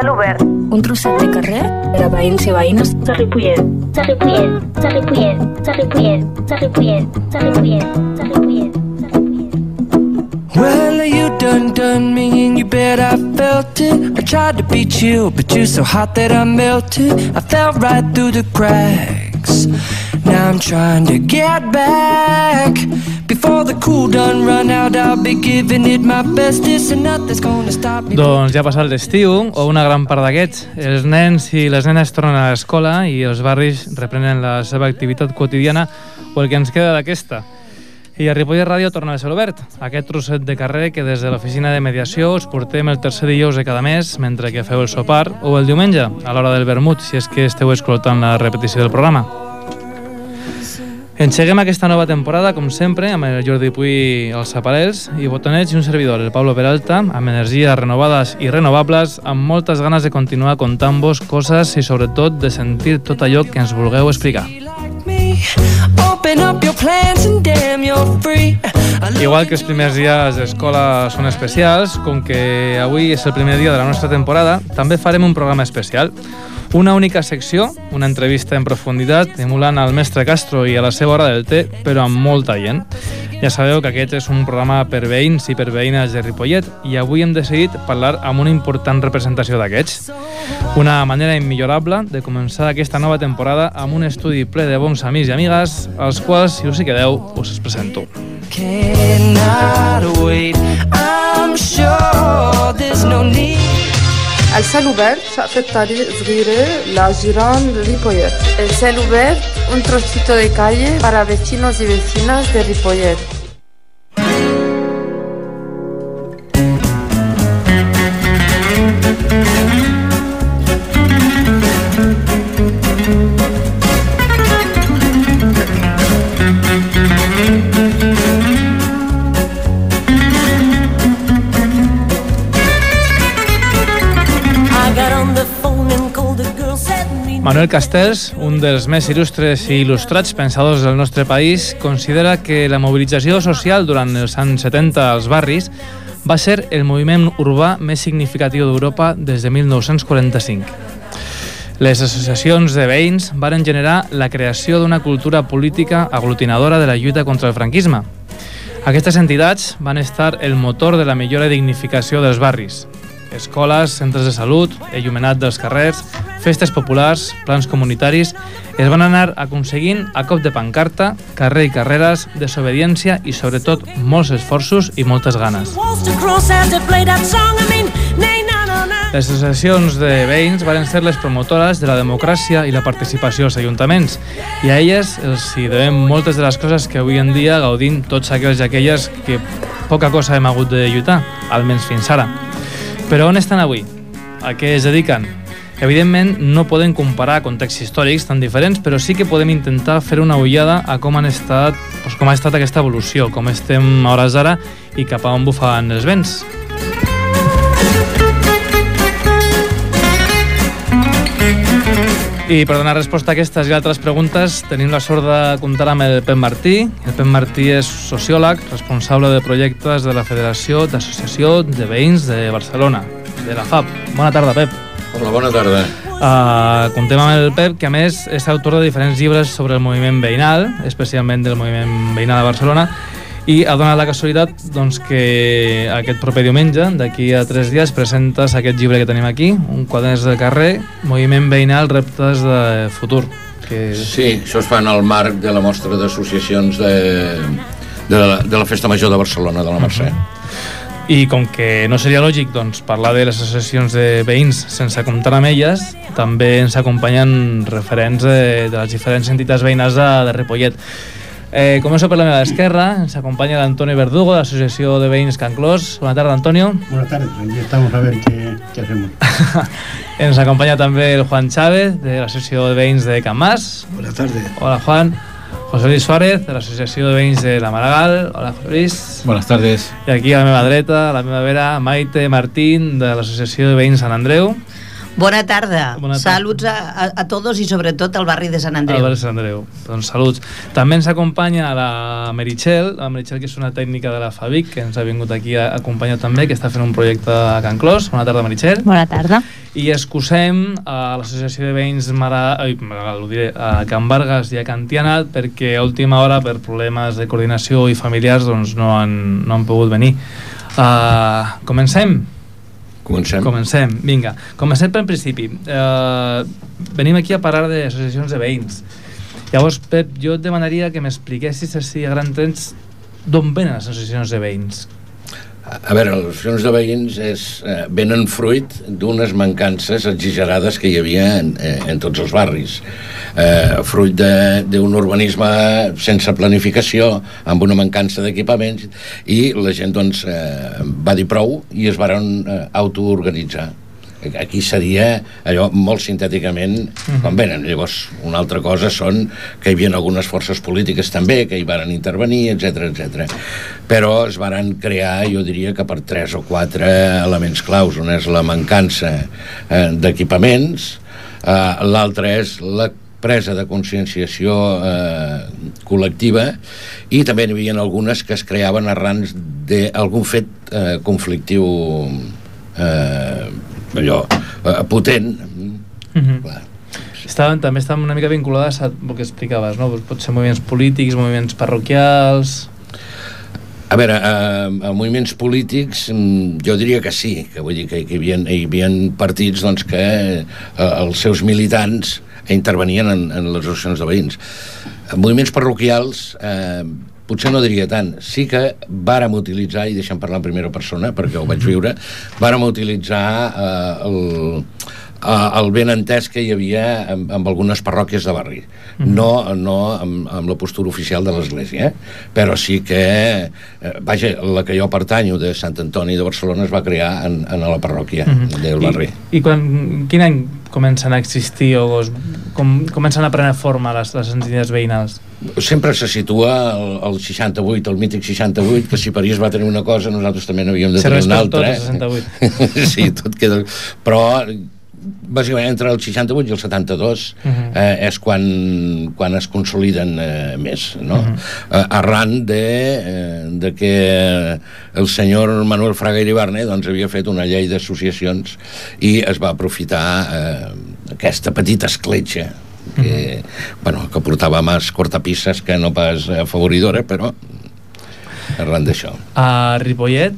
cel obert. Un trosset de carrer per a veïns i veïnes de Ripollet. De Ripollet, de Ripollet, de Ripollet, de Ripollet, de Ripollet, de Ripollet. Well, you done done me and you bet I felt it. I tried to be chill, but you're so hot that I melted. I fell right through the cracks. Now I'm trying to get back. Before the cool done run out, I'll be giving it my bestest, and nothing's gonna stop me. Doncs ja ha passat l'estiu, o una gran part d'aquests. Els nens i les nenes tornen a l'escola i els barris reprenen la seva activitat quotidiana o el que ens queda d'aquesta. I a Ripollet Ràdio torna a ser obert, aquest trosset de carrer que des de l'oficina de mediació us portem el tercer dijous de cada mes mentre que feu el sopar o el diumenge, a l'hora del vermut, si és que esteu escoltant la repetició del programa. Enxeguem aquesta nova temporada, com sempre, amb el Jordi Puy als aparells i botonets i un servidor, el Pablo Peralta, amb energies renovades i renovables, amb moltes ganes de continuar contant-vos coses i, sobretot, de sentir tot allò que ens vulgueu explicar. Igual que els primers dies d'escola són especials, com que avui és el primer dia de la nostra temporada, també farem un programa especial. Una única secció, una entrevista en profunditat, emulant al mestre Castro i a la seva hora del té, però amb molta gent. Ja sabeu que aquest és un programa per veïns i per veïnes de Ripollet i avui hem decidit parlar amb una important representació d'aquests. Una manera immillorable de començar aquesta nova temporada amb un estudi ple de bons amics i amigues, als quals, si us hi quedeu, us els presento. cannot wait. I'm sure there's no need. السيل وبرد شقفة طريق صغيرة لجيران ريبويت السيل وبرد un trocito de calle para vecinos y vecinas de Ripollet. Manuel Castells, un dels més il·lustres i il·lustrats pensadors del nostre país, considera que la mobilització social durant els anys 70 als barris va ser el moviment urbà més significatiu d'Europa des de 1945. Les associacions de veïns varen generar la creació d'una cultura política aglutinadora de la lluita contra el franquisme. Aquestes entitats van estar el motor de la millora i dignificació dels barris. Escoles, centres de salut, il·luminat dels carrers, festes populars, plans comunitaris, es van anar aconseguint a cop de pancarta, carrer i carreres, desobediència i, sobretot, molts esforços i moltes ganes. Les associacions de veïns varen ser les promotores de la democràcia i la participació als ajuntaments i a elles els hi devem moltes de les coses que avui en dia gaudim tots aquells i aquelles que poca cosa hem hagut de lluitar, almenys fins ara. Però on estan avui? A què es dediquen? Evidentment, no podem comparar contexts històrics tan diferents, però sí que podem intentar fer una ullada a com, han estat, doncs com ha estat aquesta evolució, com estem a hores d'ara i cap a on bufen els vents. I per donar resposta a aquestes i altres preguntes tenim la sort de comptar amb el Pep Martí. El Pep Martí és sociòleg, responsable de projectes de la Federació d'Associació de Veïns de Barcelona, de la FAB. Bona tarda, Pep. Hola, bona tarda. Uh, comptem amb el Pep, que a més és autor de diferents llibres sobre el moviment veïnal, especialment del moviment veïnal de Barcelona, i ha donat la casualitat doncs, que aquest proper diumenge, d'aquí a tres dies, presentes aquest llibre que tenim aquí, un quaderns de carrer, Moviment veïnal, reptes de futur. Que... Sí, això es fa en el marc de la mostra d'associacions de, de, la, de la Festa Major de Barcelona, de la Mercè. I com que no seria lògic doncs, parlar de les associacions de veïns sense comptar amb elles, també ens acompanyen referents de, de les diferents entitats veïnals de, de Ripollet. Eh, començo per la meva esquerra, ens acompanya l'Antonio Verdugo, de l'Associació de Veïns Can Clos. Bona tarda, Antonio. Buenas tardes, aquí estamos a ver qué, qué hacemos. Ens acompanya també el Juan Chávez, de l'Associació de Veïns de Can Mas. Buenas tardes. Hola, Juan. José Luis Suárez, de l'Associació de Veïns de la Maragall. Hola, José Luis. Buenas tardes. I aquí a la meva dreta, a la meva vera, Maite Martín, de l'Associació de Veïns Sant Andreu. Bona tarda. Bona tarda. Saluts a, a, a todos i sobretot al barri de Sant Andreu. Albert Sant Andreu. Doncs saluts. També ens acompanya la Meritxell, la Meritxell que és una tècnica de la Fabic, que ens ha vingut aquí a acompanyar també, que està fent un projecte a Can Clos. Bona tarda, Meritxell. Bona tarda. I excusem a l'Associació de Veïns Mara... Ai, ho diré, a Can Vargas i a Can Tiana perquè a última hora, per problemes de coordinació i familiars, doncs no han, no han pogut venir. Uh, comencem? Comencem. Comencem, vinga. Comencem pel principi. Uh, venim aquí a parlar d'associacions de veïns. Llavors, Pep, jo et demanaria que m'expliquessis així a grans trens d'on venen les associacions de veïns. A veure, les associacions de veïns és, eh, venen fruit d'unes mancances exagerades que hi havia en, eh, en tots els barris. Eh, fruit d'un urbanisme sense planificació, amb una mancança d'equipaments, i la gent doncs, eh, va dir prou i es varen eh, autoorganitzar. Aquí seria allò molt sintèticament com venen. Llavors, una altra cosa són que hi havia algunes forces polítiques també que hi varen intervenir, etc etc. Però es varen crear, jo diria que per tres o quatre elements claus. Un és la mancança eh, d'equipaments, eh, l'altre és la presa de conscienciació eh, col·lectiva i també n'hi havia algunes que es creaven arrans d'algun fet eh, conflictiu eh, allò, eh, potent Mm -hmm. clar. Estaven, també estaven una mica vinculades a el que explicaves, no? Pot ser moviments polítics, moviments parroquials... A veure, a, a moviments polítics mm, jo diria que sí, que vull dir que, que hi, havia, hi havia partits doncs, que eh, els seus militants intervenien en, en les associacions de veïns. En moviments parroquials eh, potser no diria tant. Sí que vàrem utilitzar, i deixem parlar en primera persona perquè ho vaig viure, vàrem utilitzar eh, el, el ben entès que hi havia amb, amb algunes parròquies de barri. No, no amb, amb la postura oficial de l'Església, eh? però sí que, eh, vaja, la que jo pertanyo de Sant Antoni de Barcelona es va crear en, en la parròquia del barri. I, i quan, quin any comencen a existir o es, com, comencen a prendre forma les, les entitats veïnals? Sempre se situa el, el 68, el mític 68, que si París va tenir una cosa, nosaltres també n'havíem de tenir una altra. tot, eh? sí, tot queda... Però bàsicament entre el 68 i el 72 uh -huh. eh, és quan, quan es consoliden eh, més no? uh -huh. eh, arran de, eh, de que el senyor Manuel Fraga Iribarne doncs, havia fet una llei d'associacions i es va aprofitar eh, aquesta petita escletxa que, bueno, que portava més cortapisses que no pas afavoridora, però arran d'això. A Ripollet,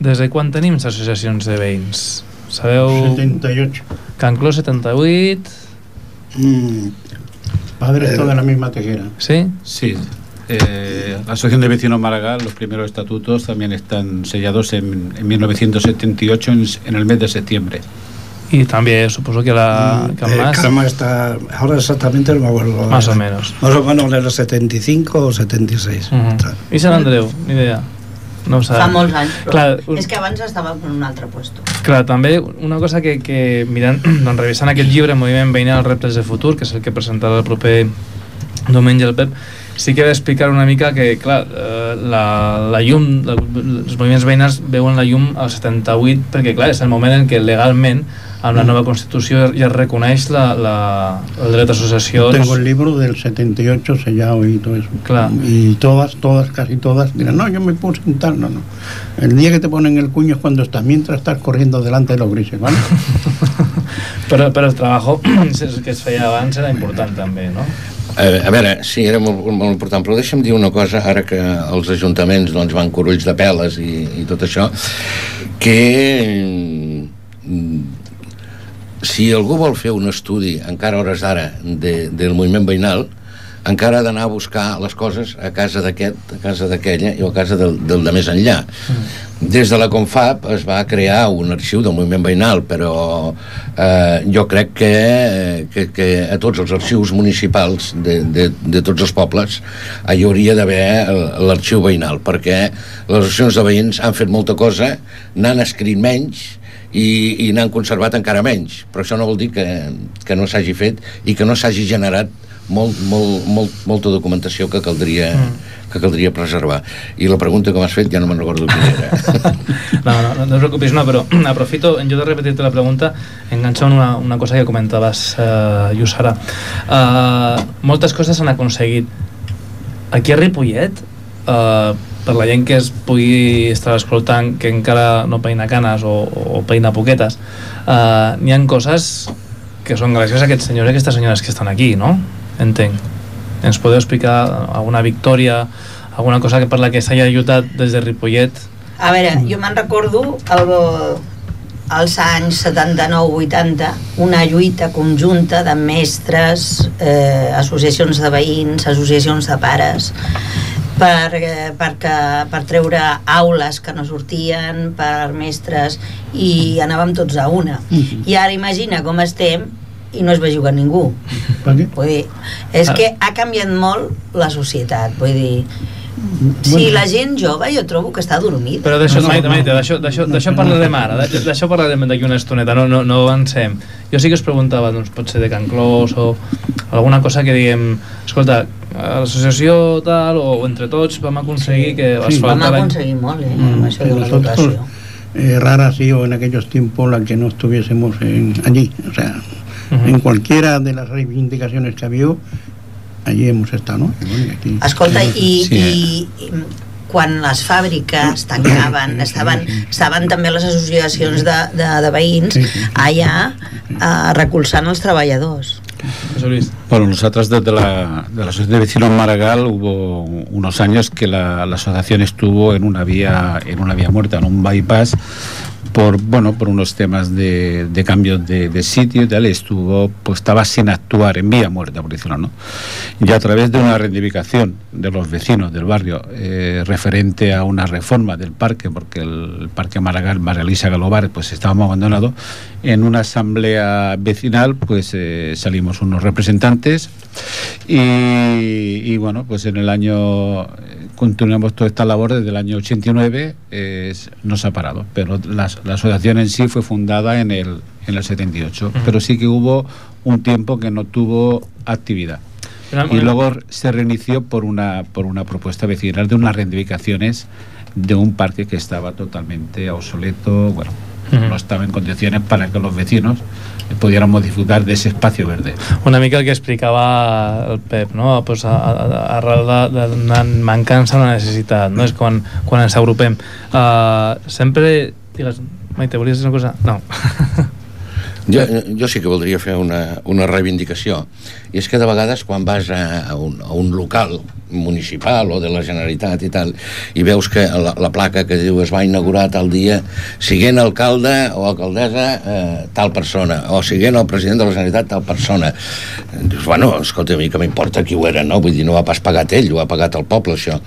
des de quan tenim les associacions de veïns? Sabeu... 78. Can Clos 78... Mm, padres todos de la misma tejera. ¿Sí? Sí. Eh, la Asociación de Vecinos Maragall, los primeros estatutos también están sellados en, en 1978, en, en el mes de septiembre. Y también supongo que la Mm, que eh, más, Caramba está, ahora exactamente no me acuerdo. más o menos. Más o menos en el 75 o 76. Uh I Sant Andreu, ni idea. No ho Fa sabem. molts anys, Clar, un- és que abans estava en un altre puesto. Clar, també una cosa que, que mirant, doncs, revisant aquest llibre Moviment Veïnal Reptes de Futur, que és el que presentarà el proper diumenge el Pep, sí que va explicar una mica que, clar, eh, la, la llum, la, els moviments veïnals veuen la llum al 78, perquè, clar, és el moment en què legalment, amb la nova Constitució, ja es reconeix la, la, el dret d'associació. Tengo el libro del 78 sellado y todo eso. Claro. Y todas, todas, casi todas dirán, no, yo me puse en tal, no, no. El día que te ponen el cuño es cuando estás, mientras estás corriendo delante de los grises, ¿vale? Però, però el treball que es feia abans era important també, no? A veure, sí, era molt, molt important, però deixa'm dir una cosa, ara que els ajuntaments doncs, van corulls de peles i, i tot això, que mm, si algú vol fer un estudi, encara hores d'ara, de, del moviment veïnal, encara ha d'anar a buscar les coses a casa d'aquest, a casa d'aquella i a casa del, del de més enllà. Des de la Confab es va crear un arxiu del moviment veïnal, però eh, jo crec que, que, que a tots els arxius municipals de, de, de tots els pobles hi hauria d'haver l'arxiu veïnal, perquè les associacions de veïns han fet molta cosa, n'han escrit menys, i, i n'han conservat encara menys però això no vol dir que, que no s'hagi fet i que no s'hagi generat molt, molt, molt, molta documentació que caldria, que caldria preservar. I la pregunta que m'has fet ja no me'n recordo quina era. No, no, no, no et preocupis, no, però aprofito, en lloc de repetir-te la pregunta, enganxo en una, una cosa que comentaves, uh, Yusara. Uh, moltes coses s'han aconseguit. Aquí a Ripollet, uh, per la gent que es pugui estar escoltant que encara no peina canes o, o peina poquetes, uh, n'hi han coses que són gràcies a aquests senyors i aquestes senyores que estan aquí, no? Entenc. Ens podeu explicar alguna victòria, alguna cosa que per la que s'hagi lluitat des de Ripollet? A veure, jo me'n recordo el, als anys 79-80 una lluita conjunta de mestres, eh, associacions de veïns, associacions de pares, per, eh, perquè, per treure aules que no sortien, per mestres, i anàvem tots a una. I ara imagina com estem i no es va jugar ningú. Per què? Vull dir, és que ha canviat molt la societat, vull dir, si Bueno. la gent jove jo trobo que està dormida. Però d'això, No, no, Maite, no. Maite, d'això, d'això, No, d'això no, parlarem ara, d'a- d'això parlarem d'aquí una estoneta, no, no, no avancem. Jo sí que us preguntava, doncs, pot ser de Can Clos o alguna cosa que diguem, escolta, l'associació tal, o entre tots vam aconseguir que Sí. Vam aconseguir molt, eh, Mm, això de nosotros, l'educació. eh, rara ha sido en aquellos tiempos la que no estuviésemos en, allí. O sea, Ujú. en cualquiera de las reivindicaciones que ha habido, allí hemos estado, ¿no? Y bueno, aquí- Escolta, i, Sí. i, i quan les fàbriques tancaven, estaven, estaven també les associacions de, de, de veïns Sí, sí, sí. allà eh, recolzant els treballadors. Bueno, nosotros desde la, de la Asociación de Vecinos Maragall hubo unos años que la, la asociación estuvo en una vía en una vía muerta, en un bypass por bueno por unos temas de, de cambios de, de sitio y tal estuvo pues estaba sin actuar en vía muerta por decirlo no y a través de una reivindicación de los vecinos del barrio eh, referente a una reforma del parque porque el, parque Maragall María Galobar pues estábamos abandonado en una asamblea vecinal pues eh, salimos unos representantes y, y, bueno pues en el año continuamos toda esta labor desde el año 89 eh, no se ha parado pero la, la asociación en sí fue fundada en el en el 78 Ujú. pero sí que hubo un tiempo que no tuvo actividad y luego se reinició por una por una propuesta vecinal de unas reivindicaciones de un parque que estaba totalmente obsoleto bueno Ujú. no estaba en condiciones para que los vecinos pudiéramos disfrutar de ese espacio verde Una mica el que explicava el Pep, no? Pues a, a, arrel d'una mancança una necessitat, no? És quan, quan ens agrupem. Uh, sempre... Digues, Maite, volies dir una cosa? No. Jo, jo sí que voldria fer una, una reivindicació. I és que de vegades quan vas a, a, un, a un local municipal o de la Generalitat i tal, i veus que la, la placa que diu es va inaugurar tal dia, siguent alcalde o alcaldessa eh, tal persona, o siguent el president de la Generalitat tal persona. Dius, bueno, escolta, a mi que m'importa qui ho era, no? Vull dir, no ho ha pas pagat ell, ho ha pagat el poble, això.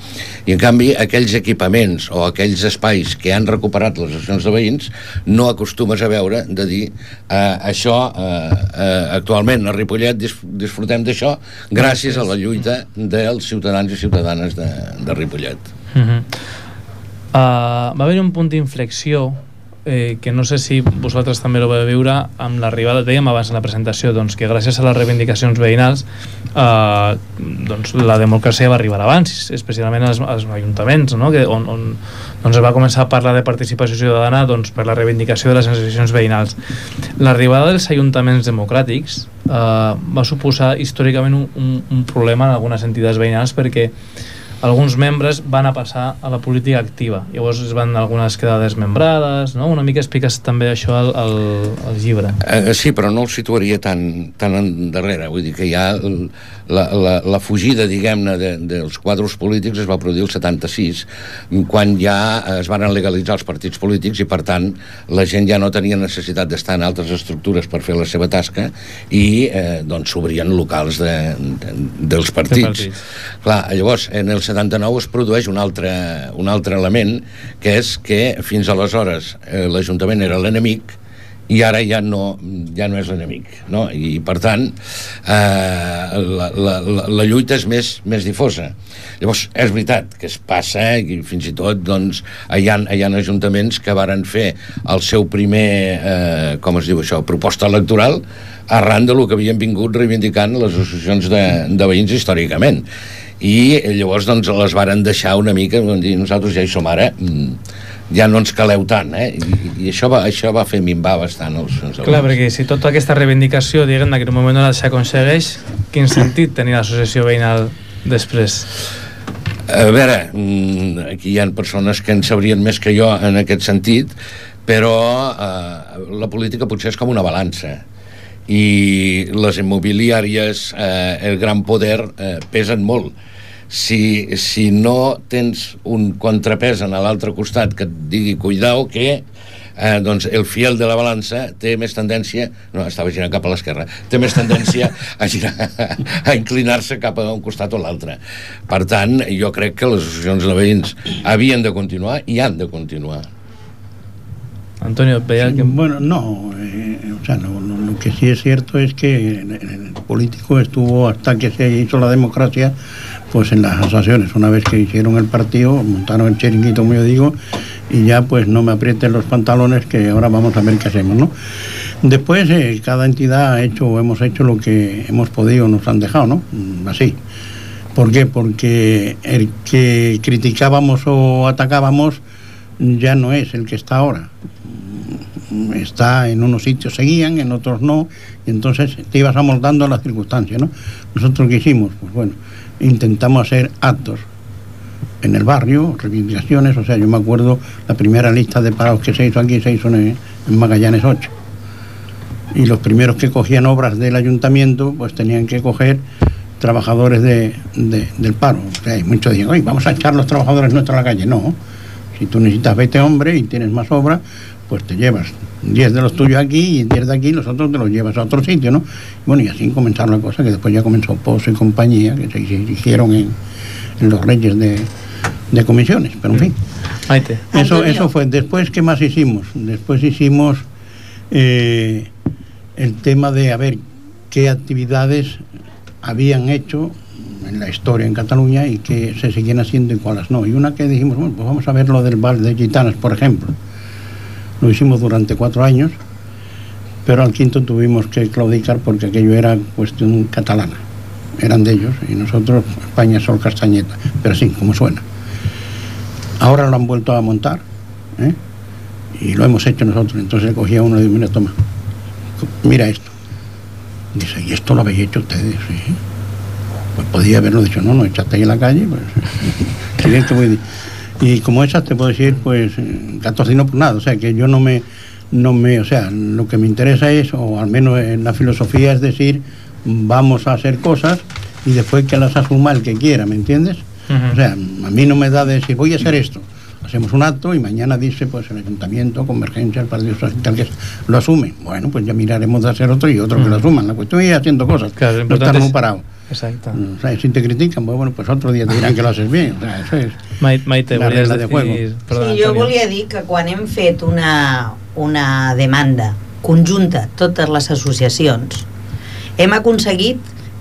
I en canvi, aquells equipaments o aquells espais que han recuperat les associacions de veïns, no acostumes a veure de dir eh, això eh, eh, actualment a Ripollet dis disfrutem d'això gràcies a la lluita dels ciutadans i ciutadanes de, de Ripollet. Uh -huh. uh, va haver un punt d'inflexió eh, que no sé si vosaltres també ho vau veure amb l'arribada, dèiem abans en la presentació doncs, que gràcies a les reivindicacions veïnals eh, doncs, la democràcia va arribar abans, especialment als, als ajuntaments no? que, on, on doncs, es va començar a parlar de participació ciutadana doncs, per la reivindicació de les associacions veïnals l'arribada dels ajuntaments democràtics eh, va suposar històricament un, un, un problema en algunes entitats veïnals perquè alguns membres van a passar a la política activa. Llavors es van algunes quedar desmembrades, no? Una mica expliques també això al, al, al llibre. Eh, sí, però no el situaria tan, tan endarrere. Vull dir que ja la, la, la fugida, diguem-ne, de, dels quadros polítics es va produir el 76, quan ja es van legalitzar els partits polítics i, per tant, la gent ja no tenia necessitat d'estar en altres estructures per fer la seva tasca i eh, doncs s'obrien locals de, de, dels partits. partits. Clar, llavors, en el 79 es produeix un altre, un altre element, que és que fins aleshores eh, l'Ajuntament era l'enemic i ara ja no, ja no és l'enemic no? i per tant eh, la, la, la, la lluita és més, més difosa llavors és veritat que es passa eh, i fins i tot doncs, hi, ha, hi ha ajuntaments que varen fer el seu primer eh, com es diu això, proposta electoral arran de lo que havien vingut reivindicant les associacions de, de veïns històricament i llavors doncs les varen deixar una mica dir, nosaltres ja hi som ara mm, ja no ens caleu tant, eh? I, i això, va, això va fer minvar bastant els, els Clar, perquè si tota aquesta reivindicació, diguem que en un moment donat s'aconsegueix, quin sentit tenir l'associació veïnal després? A veure, mm, aquí hi ha persones que en sabrien més que jo en aquest sentit, però eh, la política potser és com una balança. I les immobiliàries, eh, el gran poder, eh, pesen molt. Si, si no tens un contrapès en l'altre costat que et digui cuidao que eh, doncs el fiel de la balança té més tendència, no, estava girant cap a l'esquerra, té més tendència a, girar, a inclinar-se cap a un costat o l'altre. Per tant, jo crec que les associacions de veïns havien de continuar i han de continuar. Antonio, veía que... Bueno, no, eh, o sea, no, no, lo que sí es cierto es que el, el político estuvo hasta que se hizo la democracia pues en las asociaciones. Una vez que hicieron el partido, montaron el chiringuito, como yo digo, y ya pues no me aprieten los pantalones que ahora vamos a ver qué hacemos, ¿no? Después eh, cada entidad ha hecho o hemos hecho lo que hemos podido, nos han dejado, ¿no? Mm, Así. ¿Por qué? Porque el que criticábamos o atacábamos ya no es el que está ahora. Mm, Está en unos sitios seguían, en otros no, y entonces te ibas amoldando a las circunstancias, ¿no? Nosotros qué hicimos, pues bueno, intentamos hacer actos en el barrio, reivindicaciones, o sea, yo me acuerdo la primera lista de parados que se hizo aquí se hizo en, Magallanes 8. Y los primeros que cogían obras del ayuntamiento, pues tenían que coger trabajadores de, de- del paro. O sea, muchos dicen, oye, vamos a echar los trabajadores nuestros a la calle. No, si tú necesitas 20 hombres y tienes más obra, pues te llevas 10 de los tuyos aquí y 10 de aquí, los otros te los llevas a otro sitio, ¿no? Bueno, y así comenzaron la cosa, que después ya comenzó Pozo y compañía, que se hicieron en, en los reyes de, de comisiones, pero en fin. Maite. Eso, Antonio. eso fue. Después, ¿qué más hicimos? Después hicimos eh, el tema de a ver qué actividades habían hecho en la historia en Cataluña y que se seguían haciendo y cuáles no. Y una que dijimos, bueno, pues vamos a ver lo del bar de gitanas, por ejemplo. Lo hicimos durante cuatro años, pero al quinto tuvimos que claudicar porque aquello era cuestión catalana. Eran de ellos y nosotros, España, Sol Castañeta, pero sí, como suena. Ahora lo han vuelto a montar ¿eh? y lo hemos hecho nosotros. Entonces cogía uno y dice, mira, toma, mira esto. Dice, ¿y esto lo habéis hecho ustedes? Pues podía haberlo dicho, no, no, echaste ahí en la calle. Pues. Y como esas te puedo decir, pues, eh, 14 no por nada. O sea, que yo no me, no me, o sea, lo que me interesa es, o al menos en la filosofía es decir, vamos a hacer cosas y después que las asuma el que quiera, ¿me entiendes? Ujú. O sea, a mí no me da de decir, voy a hacer esto. Hacemos un acto y mañana dice, pues el ayuntamiento, Convergencia, el Partido Social, que lo asume. Bueno, pues ya miraremos de hacer otro y otro que lo asuman. La cuestión es ir haciendo cosas, Claro, no importante estar muy es- parado. Exacto. O sea, si te critican, bueno, pues otro día te dirán que lo haces bien. O sea, eso es Mai- Maite, la regla de juego. Perdona, sí, jo Antonio. volia dir que quan hem fet una, una demanda conjunta, totes les associacions, hem aconseguit,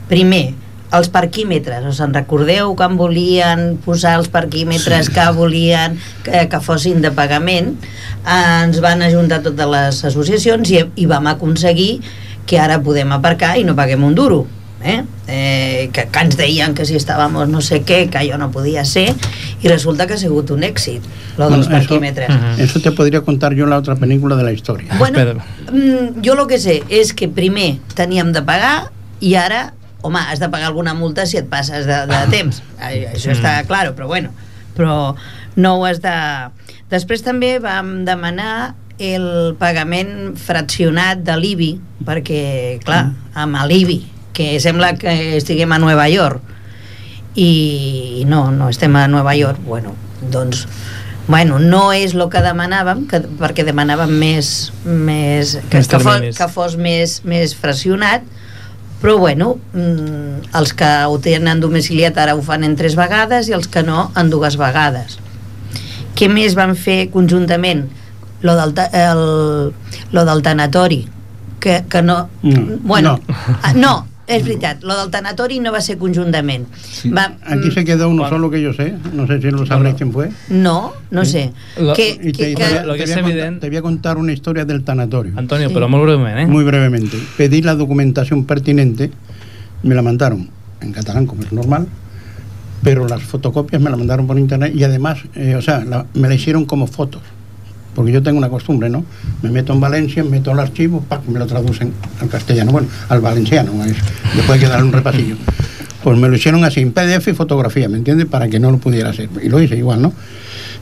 primer, els parquímetres. Us en recordeu quan volien posar els parquímetres que volien que, que fossin de pagament? Ens van ajuntar totes les associacions i, i vam aconseguir que ara podem aparcar i no paguem un duro. Eh? Eh, que, que ens deien que si estàvem no sé què, que allò no podia ser i resulta que ha sigut un èxit lo dels Bueno, eso- parquímetres Ujú. Eso te podría contar yo en la otra película de la historia. Bueno, Espera. mm, jo el que sé és que primer teníem de pagar i ara, home, has de pagar alguna multa si et passes de, de temps. Ai, Això està Mm. clar, però bueno, però no ho has de... Després també vam demanar el pagament fraccionat de l'IBI, perquè, clar, amb l'IBI, que sembla que estiguem a Nova York, i no, no estem a Nova York, bueno, doncs bueno, no és el que demanàvem que, perquè demanàvem més, més que, que, fos, que fos més, més fraccionat però bueno, mm, els que ho tenen domiciliat ara ho fan en tres vegades i els que no en dues vegades què més van fer conjuntament? lo del, el, lo del tanatori, que, que no... No, bueno, no. ah, no, és veritat, lo del tanatori no va ser conjuntament. Va, Aquí se quedó uno solo que yo sé, no sé si lo sabréis quién fue. No, no sé. Lo- que, Y te, que, te lo que te es voy evidente- te voy a contar una historia del tanatorio. Antonio, Sí. però molt breument, eh? Muy brevemente. Pedí la documentación pertinente, me la mandaron en catalán, como es normal, pero las fotocopias me la mandaron por internet y además, eh, o sea, la- me la hicieron como fotos. Porque yo tengo una costumbre, ¿no? Me meto en Valencia, meto el archivo, ¡pac! me lo traducen al castellano, bueno, al valenciano, es- después hay que darle un repasillo. Pues me lo hicieron así, en PDF y fotografía, ¿me entiendes? Para que no lo pudiera hacer. Y lo hice igual, ¿no?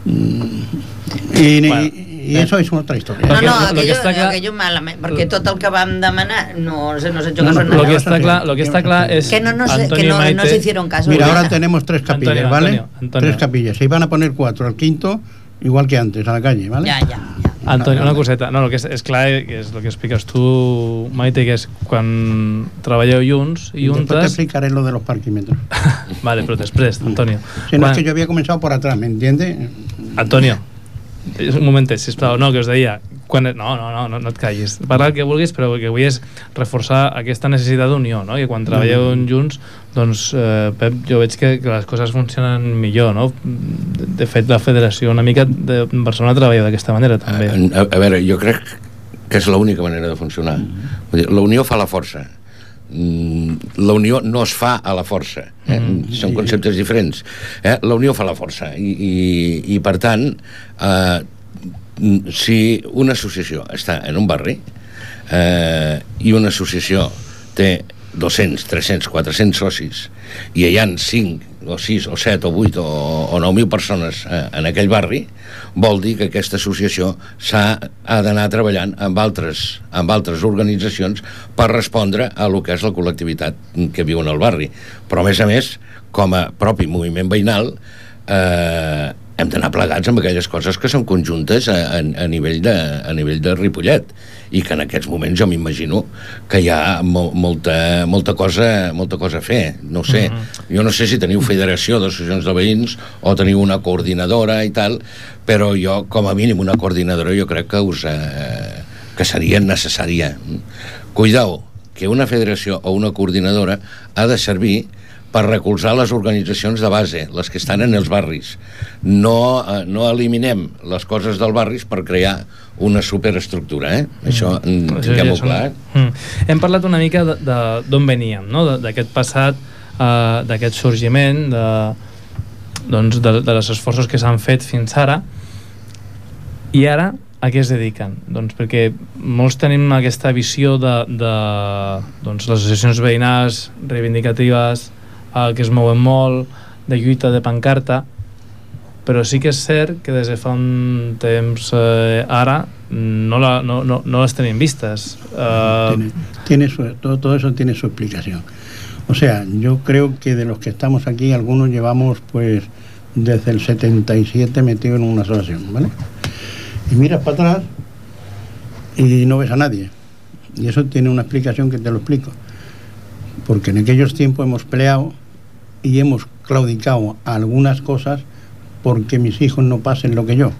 Mm, Y, Bueno, y- y eso es otra historia. no, que- no, lo que aquello, està clar- aquello malament, perquè tot el que vam demanar no, se- no s'ha hecho No, caso no, en Lo que está clar, lo que está clar és Que no, no, se, que Antonio no, Maite, no se hicieron caso. Mira, ahora tenemos tres capillas, Antonio, ¿vale? Antonio, Antonio. Tres capillas. Se iban a poner cuatro, el quinto, igual que antes, a la calle, ¿vale? Ja, ja, ja. Antonio, una coseta. No, el que és, és clar que és el que expliques tu, Maite, que és quan treballeu junts i te juntes... explicaré lo de los parquímetros. Vale, però després, Antonio. Si no, Quan- es que yo había comenzado por atrás, ¿me entiendes? Antonio, un momentet, sisplau, no, que us deia quan... no, no, no, no, no et callis parla el que vulguis, però el que vull és reforçar aquesta necessitat d'unió, no? i quan treballeu Mm. junts doncs, eh, Pep, jo veig que, que les coses funcionen millor no? de, de fet la federació una mica de Barcelona treballa d'aquesta manera també A, a, a veure, jo crec que és l'única manera de funcionar. Vull dir, la unió fa la força. Mm, La unió no es fa a la força. Eh? Mm. Són conceptes diferents. Eh? La unió fa la força. I, i, i per tant, eh, mm, si una associació. Està en un barri eh, i una associació té 200, 300, 400 socis i hi han 5 o 6 o 7 o 8 o, o 9.000 persones eh, en aquell barri vol dir que aquesta associació s'ha ha d'anar treballant amb altres, amb altres organitzacions per respondre a lo que és la col·lectivitat que viu en el barri. Però a més a més com a propi moviment veïnal eh, hem d'anar plegats amb aquelles coses que són conjuntes a, a, a, nivell, de, a nivell de Ripollet i que en aquests moments jo m'imagino que hi ha mo, molta, molta, cosa, molta cosa a fer no sé, Mhm. mm -hmm. jo no sé si teniu federació d'associacions de veïns o teniu una coordinadora i tal però jo com a mínim una coordinadora jo crec que us eh, que seria necessària cuidao que una federació o una coordinadora ha de servir per recolzar les organitzacions de base, les que estan en els barris. No, eh, no eliminem les coses del barris per crear una superestructura, eh? Mm, Això ja tinguem-ho són- clar. Eh? Mm. Hem parlat una mica d'on veníem, no? D'aquest passat, eh, d'aquest sorgiment, de, doncs, de, de les esforços que s'han fet fins ara, i ara a què es dediquen? Doncs perquè molts tenim aquesta visió de, de doncs, les associacions veïnals reivindicatives eh, que es mouen molt, de lluita de pancarta, però sí que és cert que des de fa un temps eh, ara no, la, no, no, no les tenim vistes. Eh, Tiene, tiene su- todo, todo eso tiene su explicación. O sea, yo creo que de los que estamos aquí, algunos llevamos pues desde el 77 metido en una asociación, ¿vale? Y miras para atrás y no ves a nadie. Y eso tiene una explicación que te lo explico. Porque en aquellos tiempos hemos peleado y hemos claudicado a algunas cosas porque mis hijos no pasen lo que yo.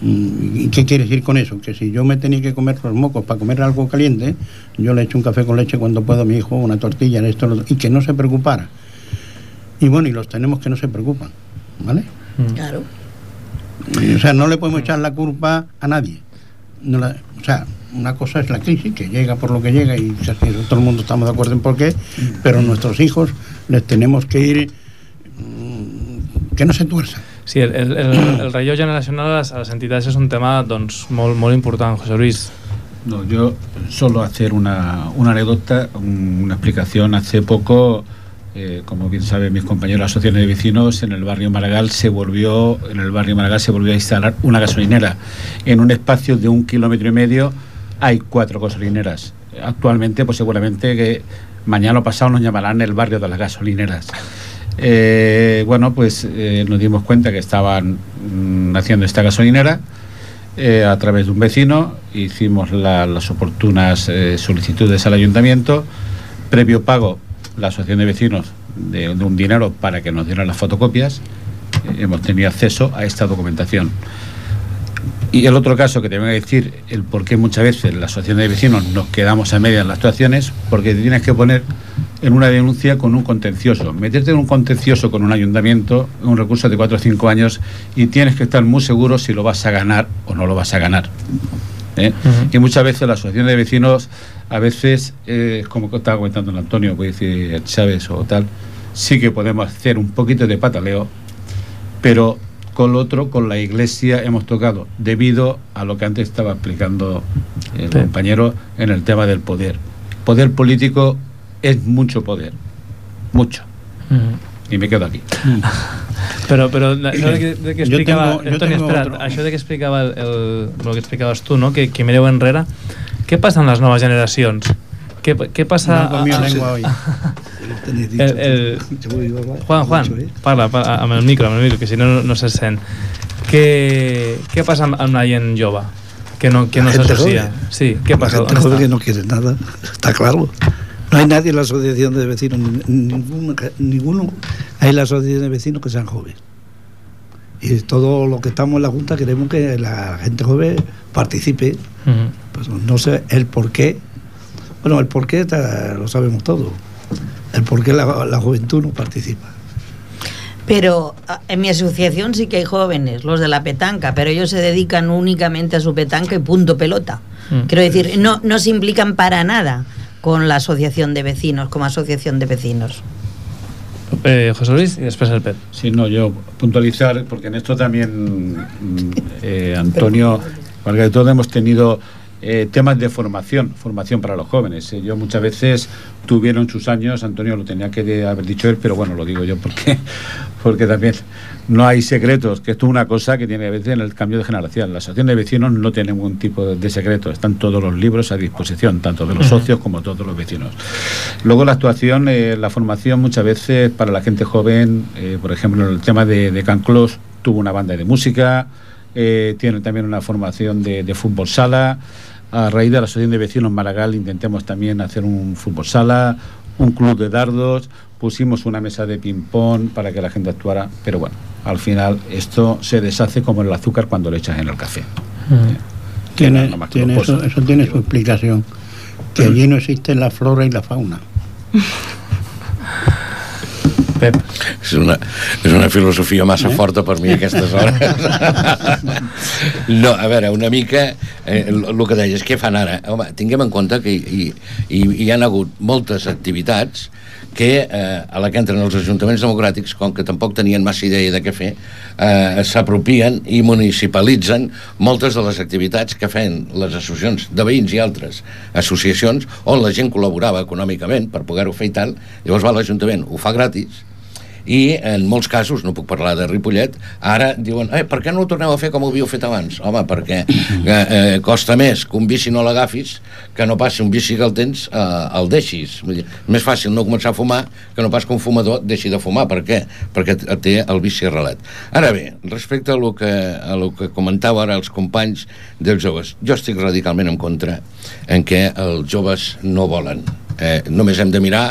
Mm, ¿Y qué quiere decir con eso? Que si yo me tenía que comer los mocos para comer algo caliente, yo le echo un café con leche cuando puedo a mi hijo, una tortilla, esto, lo otro, y que no se preocupara. Y bueno, y los tenemos que no se preocupan, ¿vale? Claro. Y, o sea, no le podemos echar la culpa a nadie. No la- o sea, una cosa es la crisis, que llega por lo que llega y todo el mundo estamos de acuerdo en por qué, pero nuestros hijos les tenemos que ir mm, que no se tuerzan. sí, el, el, el, el relleu generacional a les, a les entitats és un tema doncs, molt, molt important, José Luis. No, yo solo hacer una, una anécdota, un- una explicación. Hace poco, eh, como bien saben mis compañeros de la asociación de vecinos, en el barrio Maragall se volvió, en el barrio Maragall se volvió a instalar una gasolinera. En un espacio de un kilómetro y medio hay cuatro gasolineras. Actualmente, pues seguramente que mañana o pasado nos llamarán el barrio de las gasolineras. Eh, bueno, pues eh, nos dimos cuenta que estaban mm, haciendo esta gasolinera eh, a través de un vecino, hicimos la- las oportunas solicitudes al ayuntamiento, previo pago la asociación de vecinos de, un dinero para que nos dieran las fotocopias, hemos tenido acceso a esta documentación. Y el otro caso que te voy a decir, el por qué muchas veces la asociación de vecinos nos quedamos a medias en las actuaciones, porque te tienes que poner en una denuncia con un contencioso. Meterte en un contencioso con un ayuntamiento, un recurso de 4 o 5 años, y tienes que estar muy seguro si lo vas a ganar o no lo vas a ganar. ¿eh? Y muchas veces la asociación de vecinos, a veces, eh, como estaba comentando el Antonio, puede decir Chávez o tal, sí que podemos hacer un poquito de pataleo, pero con lo otro, con la iglesia hemos tocado, debido a lo que antes estaba explicando el Sí. compañero en el tema del poder. Poder político es mucho poder, mucho. Y me quedo aquí. Però, però això de que, de que Jo explicava... tengo- Antoni, otro. això de que explicava el, el, el que explicaves tu, no? que, que mireu enrere, què passa amb les noves generacions? Què, què passa... No a- a- hoy. el, el... Juan, Juan, parla, parla amb el micro, amb el micro, que si no, no, se sent. Què, què passa amb, amb la gent jove? Que no, que no joven. Sí, què passa? La gente ¿Dónde joven está? que no quiere nada, está claro. No hay nadie en la asociación de vecinos, ni- ninguno, ninguno hay en la asociación de vecinos que sean jóvenes. Y todo lo que estamos en la Junta queremos que la gente joven participe. Pues no sé el por qué. Bueno, el por qué ta- lo sabemos todo. El por qué la, la juventud no participa. Pero ah, en mi asociación sí que hay jóvenes, los de la petanca, pero ellos se dedican únicamente a su petanca y punto pelota. Mm. Quiero decir, no, no se implican para nada con la asociación de vecinos, como asociación de vecinos. Eh, José Luis y después el Pep. Sí, no, yo puntualizar, porque en esto también, mm, eh, Antonio, todo hemos tenido eh, temas de formación, formación para los jóvenes. Eh, yo muchas veces tuvieron sus años, Antonio lo tenía que de- haber dicho él, pero bueno, lo digo yo porque, porque también no hay secretos, que esto es una cosa que tiene a veces en el cambio de generación. La asociación de vecinos no tiene ningún tipo de, de secreto, están todos los libros a disposición, tanto de los socios como todos los vecinos. Luego la actuación, eh, la formación muchas veces para la gente joven, eh, por ejemplo, el tema de, de Canclós tuvo una banda de música, eh, tiene también una formación de, de fútbol sala. A raíz de la Asociación de Vecinos Maragall intentemos también hacer un fútbol sala, un club de dardos, pusimos una mesa de ping-pong para que la gente actuara, pero bueno, al final esto se deshace como el azúcar cuando le echas en el café. Tiene, más que tiene lo eso, tiene su explicación. Que allí no existe la flora y la fauna. Pep. És una, és una filosofia massa eh? forta per mi a aquestes hores. no, a veure, una mica eh, el, que deies, què fan ara? Home, tinguem en compte que hi, hi, hi han hagut moltes activitats que eh, a la que entren els ajuntaments democràtics, com que tampoc tenien massa idea de què fer, eh, s'apropien i municipalitzen moltes de les activitats que feien les associacions de veïns i altres associacions on la gent col·laborava econòmicament per poder-ho fer i tal, llavors va l'Ajuntament, ho fa gratis, i en molts casos, no puc parlar de Ripollet, ara diuen, eh, per què no ho torneu a fer com ho havíeu fet abans? Home, perquè eh, eh, costa més que un bici no l'agafis que no passi un bici que el tens, eh, el deixis. Vull dir, més fàcil no començar a fumar que no pas que un fumador deixi de fumar. Per què? Perquè té el vici arrelat. Ara bé, respecte a lo que, a lo que comentava ara els companys dels joves, jo estic radicalment en contra en què els joves no volen. Eh, només hem de mirar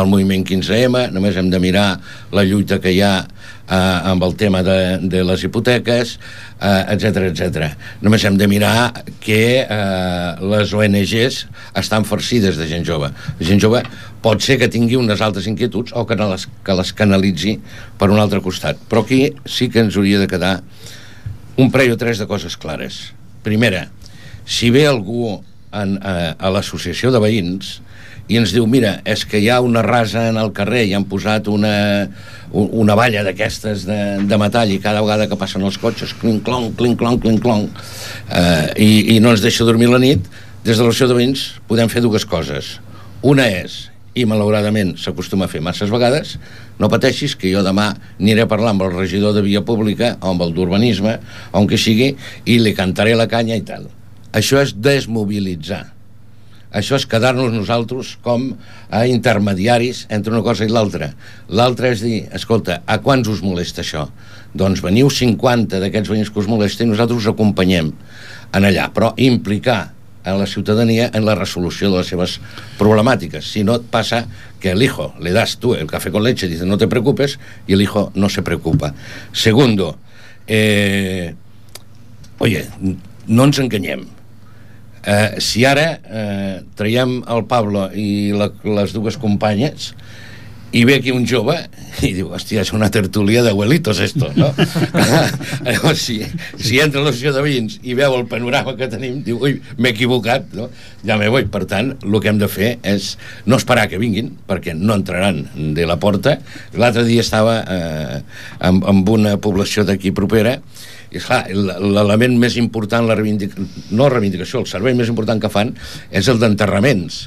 el moviment 15M, només hem de mirar la lluita que hi ha eh, amb el tema de, de les hipoteques, etc eh, etc. Només hem de mirar que eh, les ONGs estan farcides de gent jove. La gent jove pot ser que tingui unes altres inquietuds o que, les, que les canalitzi per un altre costat. Però aquí sí que ens hauria de quedar un parell o tres de coses clares. Primera, si ve algú en, a, a l'associació de veïns i ens diu, mira, és que hi ha una rasa en el carrer i han posat una, una valla d'aquestes de, de metall i cada vegada que passen els cotxes, clinc-clonc, clinc-clonc, clinc-clonc, eh, i, i no ens deixa dormir la nit, des de l'associació de veïns podem fer dues coses. Una és, i malauradament s'acostuma a fer masses vegades, no pateixis que jo demà aniré a parlar amb el regidor de via pública o amb el d'urbanisme, on que sigui, i li cantaré la canya i tal. Això és desmobilitzar. Això és quedar-nos nosaltres com a intermediaris entre una cosa i l'altra. L'altra és dir, escolta, a quants us molesta això? Doncs veniu 50 d'aquests veïns que us molesta i nosaltres us acompanyem en allà, però implicar a la ciutadania en la resolució de les seves problemàtiques. Si no, et passa que el hijo le das tú el café con leche, dice no te preocupes, y el hijo no se preocupa. Segundo, eh, oye, no ens enganyem. Eh, si ara eh, traiem el Pablo i la, les dues companyes i ve aquí un jove i diu, hòstia, és una tertúlia d'abuelitos esto, no? Llavors, si, si entra l'associació de veïns i veu el panorama que tenim, diu, ui, m'he equivocat, no? Ja me voy. Per tant, el que hem de fer és no esperar que vinguin, perquè no entraran de la porta. L'altre dia estava eh, amb, amb una població d'aquí propera i esclar, l'element més important la reivindic... no la reivindicació, el servei més important que fan és el d'enterraments.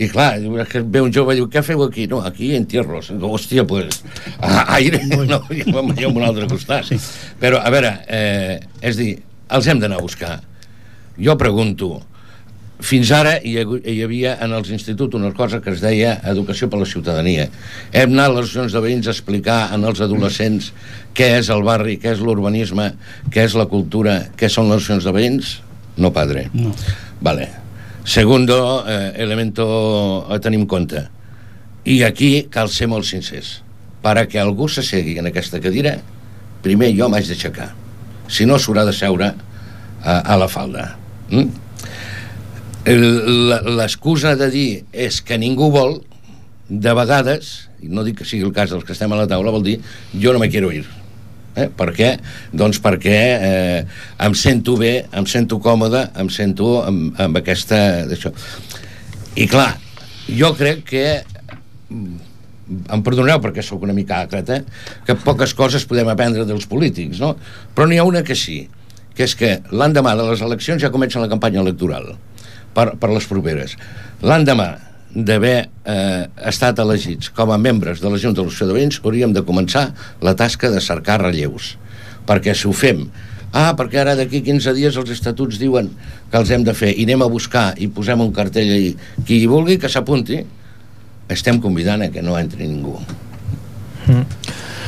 I clar, que ve un jove i diu què feu aquí? No, aquí entierros hòstia, pues, a, aire. No, vam a un altre costat. Sí. però a veure, eh, és dir els hem d'anar a buscar. Jo pregunto fins ara hi, hi havia en els instituts una cosa que es deia educació per la ciutadania. Hem anat a les associacions de veïns a explicar en els adolescents què és el barri, què és l'urbanisme, què és la cultura, què són les associacions de veïns? No, padre. No. Vale. Segundo eh, elemento a tenir en compte. I aquí cal ser molt sincers. Per a que algú se segui en aquesta cadira, primer jo m'haig d'aixecar. Si no, s'haurà de seure a, a la falda. Mm? L'excusa de dir és que ningú vol, de vegades, no dic que sigui el cas dels que estem a la taula, vol dir jo no me quiero ir. Eh? Per què? Doncs perquè eh, em sento bé, em sento còmode, em sento amb, amb aquesta... Això. I clar, jo crec que em perdoneu perquè sóc una mica àcrata, que poques coses podem aprendre dels polítics, no? Però n'hi ha una que sí, que és que l'endemà de les eleccions ja comença la campanya electoral per, per les properes. L'endemà d'haver eh, estat elegits com a membres de la Junta de l'Associació de Veïns hauríem de començar la tasca de cercar relleus. Perquè si ho fem ah, perquè ara d'aquí 15 dies els estatuts diuen que els hem de fer i anem a buscar i posem un cartell ahí qui hi vulgui que s'apunti estem convidant a que no entri ningú. Mm.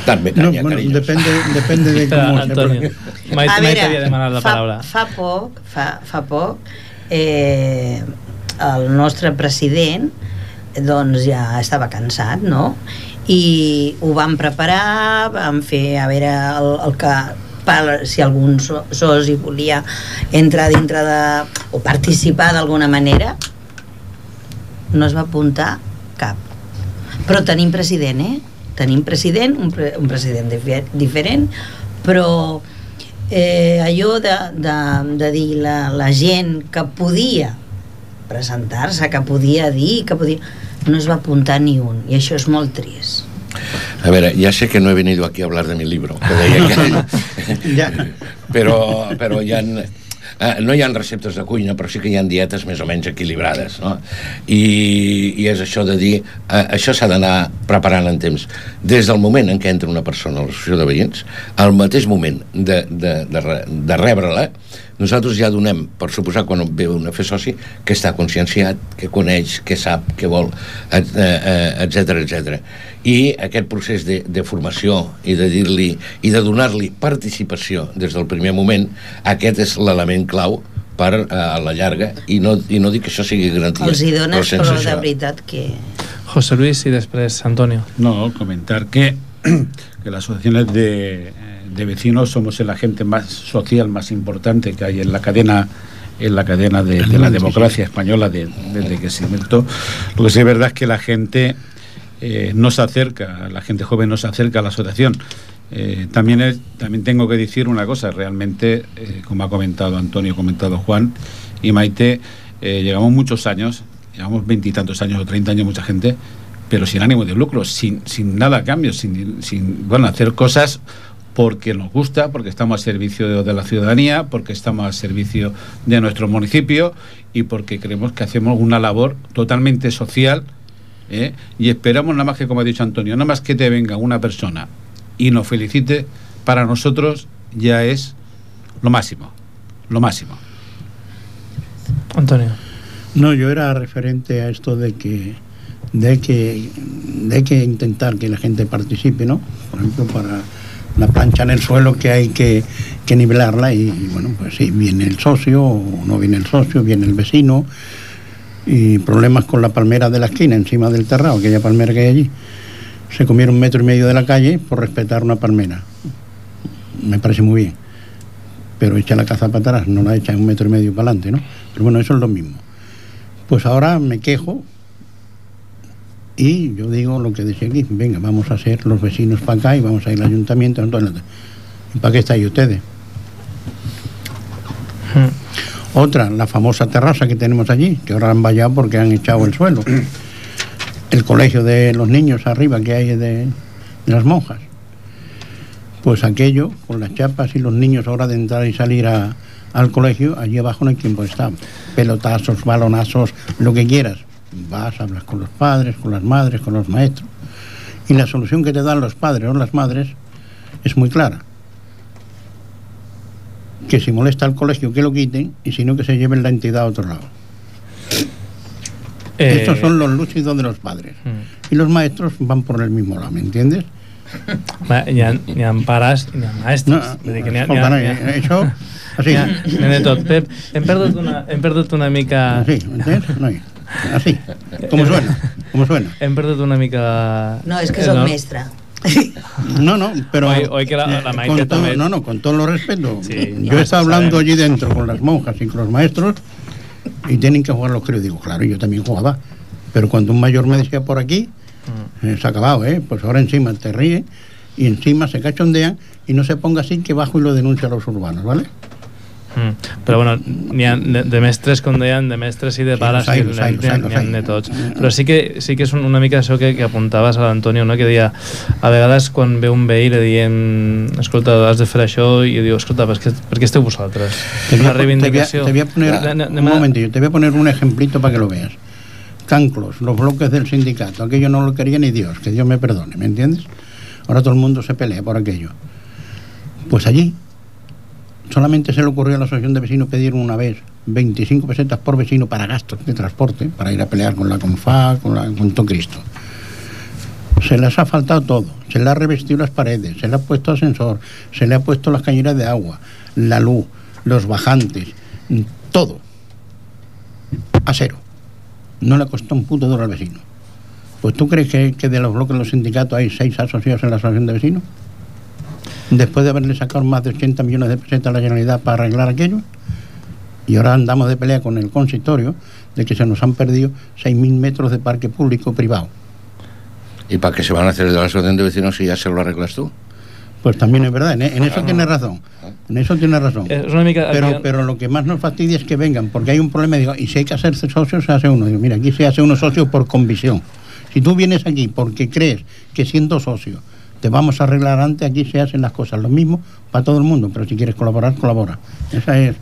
També canya, no, bueno, depende, depende de com Antonio, mai, mai t'havia demanat la fa, paraula. fa poc fa, fa poc eh, el nostre president doncs ja estava cansat, no? I ho vam preparar, vam fer a veure el, el que per, si algun so, soci volia entrar dintre de... o participar d'alguna manera no es va apuntar cap però tenim president, eh? tenim president, un, pre, un president difer, diferent però eh, allò de, de, de dir la, la gent que podia presentar-se, que podia dir, que podia... no es va apuntar ni un, i això és molt trist. A veure, ya sé que no he venido aquí a hablar de mi libro, que deia que... ja. però, però hi ha eh, no hi ha receptes de cuina, però sí que hi ha dietes més o menys equilibrades, no? I, i és això de dir, eh, això s'ha d'anar preparant en temps. Des del moment en què entra una persona a l'associació de veïns, al mateix moment de, de, de, de rebre-la, nosaltres ja donem, per suposar, quan ve un a fer soci, que està conscienciat, que coneix, que sap, que vol, etc etc. I aquest procés de, de formació i de dir-li i de donar-li participació des del primer moment, aquest és l'element clau per eh, a la llarga i no, i no dic que això sigui garantia els hi dones però, però de això. veritat que José Luis y después Antonio No, comentar que, que las asociaciones de, de vecinos somos el agente más social más importante que hay en la cadena en la cadena de, de la democracia española de- desde que se inventó. Lo que sí es verdad es que la gente eh, no se acerca, la gente joven no se acerca a la asociación. Eh, también, es, también tengo que decir una cosa, realmente, eh, como ha comentado Antonio, ha comentado Juan y Maite, eh, llevamos muchos años, llevamos veintitantos años o treinta años, mucha gente, pero sin ánimo de lucro, sin, sin nada a cambio, sin, sin bueno, hacer cosas porque nos gusta, porque estamos al servicio de, de la ciudadanía, porque estamos al servicio de nuestro municipio y porque creemos que hacemos una labor totalmente social ¿eh? y esperamos nada más que, como ha dicho Antonio, nada más que te venga una persona y nos felicite, para nosotros ya es lo máximo, lo máximo. Antonio No, yo era referente a esto de que de que de que intentar que la gente participe, ¿no? Por ejemplo, para la plancha en el suelo que hay que, que nivelarla y, bueno, pues sí, viene el socio o no viene el socio, viene el vecino y problemas con la palmera de la esquina encima del terrado, aquella palmera que hay allí. Se comieron un metro y medio de la calle por respetar una palmera. Me parece muy bien. pero echa la caza para atrás, no la echa un metro y medio para adelante, ¿no? Pero bueno, eso es lo mismo. Pues ahora me quejo y yo digo lo que decía aquí, venga, vamos a ser los vecinos para acá y vamos a ir al ayuntamiento. entonces, ¿Y para qué estáis ustedes? Otra, la famosa terraza que tenemos allí, que ahora han vallado porque han echado el suelo. El colegio de los niños arriba que hay de, de las monjas. Pues aquello, con las chapas y los niños ahora de entrar y salir a- al colegio, allí abajo no hay quien puede estar. Pelotazos, balonazos, lo que quieras. Vas, hablas con los padres, con las madres, con los maestros. Y la solución que te dan los padres o las madres es muy clara. Que si molesta al colegio que lo quiten y si no que se lleven la entidad a otro lado. Eh, Estos son los lúcidos de los padres. mm. Y los maestros van por el mismo lado, ¿me entiendes? Ma- Hi ha, hi ha pares i hi ha mestres. No, Vull dir que n'hi ha, escolta, n'hi ha, no, n'hi ha, això, així. n'hi ha, n'hi ha de tot. Pep, hem perdut una, hem perdut una mica... No, así, como suena, como suena. Hem perdut una mica... No, és que eh, soc mestre. No, no, pero. Oi- oi que la- la Maite con todo, también. No, no, con todo lo respeto. Sí, Yo no, he estado hablando sabemos. allí dentro con las monjas y con los maestros y tienen que jugar los críos. Digo, claro, yo también jugaba. Pero cuando un mayor me decía por aquí, Mm. eh, se ha acabado, ¿eh? Pues ahora encima te ríen y encima se cachondean y no se ponga así que bajo y lo denuncia a los urbanos, ¿vale? Mm. Però bueno, n'hi ha de, de mestres, com deien, de mestres i de Sí, pares, los n'hi ha- ha- ha de tots. Però sí que, sí que és un- una mica això que, que apuntaves a l'Antonio, no? que deia, a vegades quan ve un veí li diem, escolta, has de fer això, i diu, escolta, per què, per què esteu vosaltres? Te voy, Una a, te voy a- reivindicació. te voy a poner un momentillo, te voy a poner un ejemplito para que lo veas. Canclos, los bloques del sindicato, aquello no lo quería ni Dios, que Dios me perdone, ¿me entiendes? Ahora todo el mundo se pelea por aquello. Pues allí solamente se le ocurrió a la asociación de vecinos pedir una vez 25 pesetas por vecino para gastos de transporte, para ir a pelear con la CONFA, con, la, con todo Cristo. Se les ha faltado todo. Se le ha revestido las paredes, se le ha puesto ascensor, se le ha puesto las cañeras de agua, la luz, los bajantes, todo. A cero. No le costó un puto duro al vecino. Pues tú crees que de los bloques de los sindicatos hay seis asociados en la asociación de vecinos? Después de haberle sacado más de 80 millones de pesetas a la Generalidad para arreglar aquello. Y ahora andamos de pelea con el consistorio de que se nos han perdido 6.000 metros de parque público privado. ¿Y para qué se van a hacer de la asociación de vecinos si ya se lo arreglas tú? Pues también es verdad, en, en eso tiene razón. En eso tiene razón. Una mica... Pero, lo que más nos fastidia es que vengan, porque hay un problema. Digo, y si hay que hacerse socio, se hace uno. Digo, mira, aquí se hace uno socio por convicción. Si tú vienes aquí porque crees que siendo socio te vamos a arreglar antes, aquí se hacen las cosas lo mismo para todo el mundo. Pero si quieres colaborar, colabora. Esa es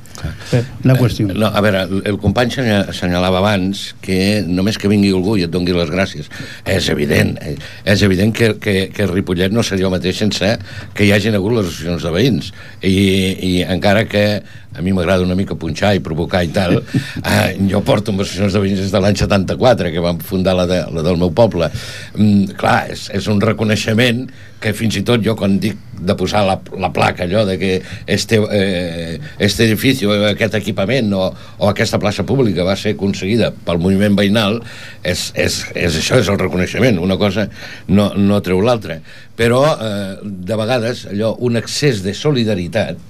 la qüestió. No, a veure, el, el company senya- assenyalava abans que només que vingui algú i et dongui les gràcies. És evident, eh, és evident que, que, que Ripollet no seria el mateix sense que hi hagin hagut les associacions de veïns. I, i encara que a mi m'agrada una mica punxar i provocar i tal, eh, jo porto amb associacions de veïns des de l'any 74, que vam fundar la, de, la del meu poble. Mm, clar, és, és un reconeixement que fins i tot jo quan dic de posar la, la placa allò de que este, eh, este edifici o aquest equipament o, o aquesta plaça pública va ser aconseguida pel moviment veïnal és, és, és això, és el reconeixement. Una cosa no, no treu l'altra. Però eh, de vegades allò, un excés de solidaritat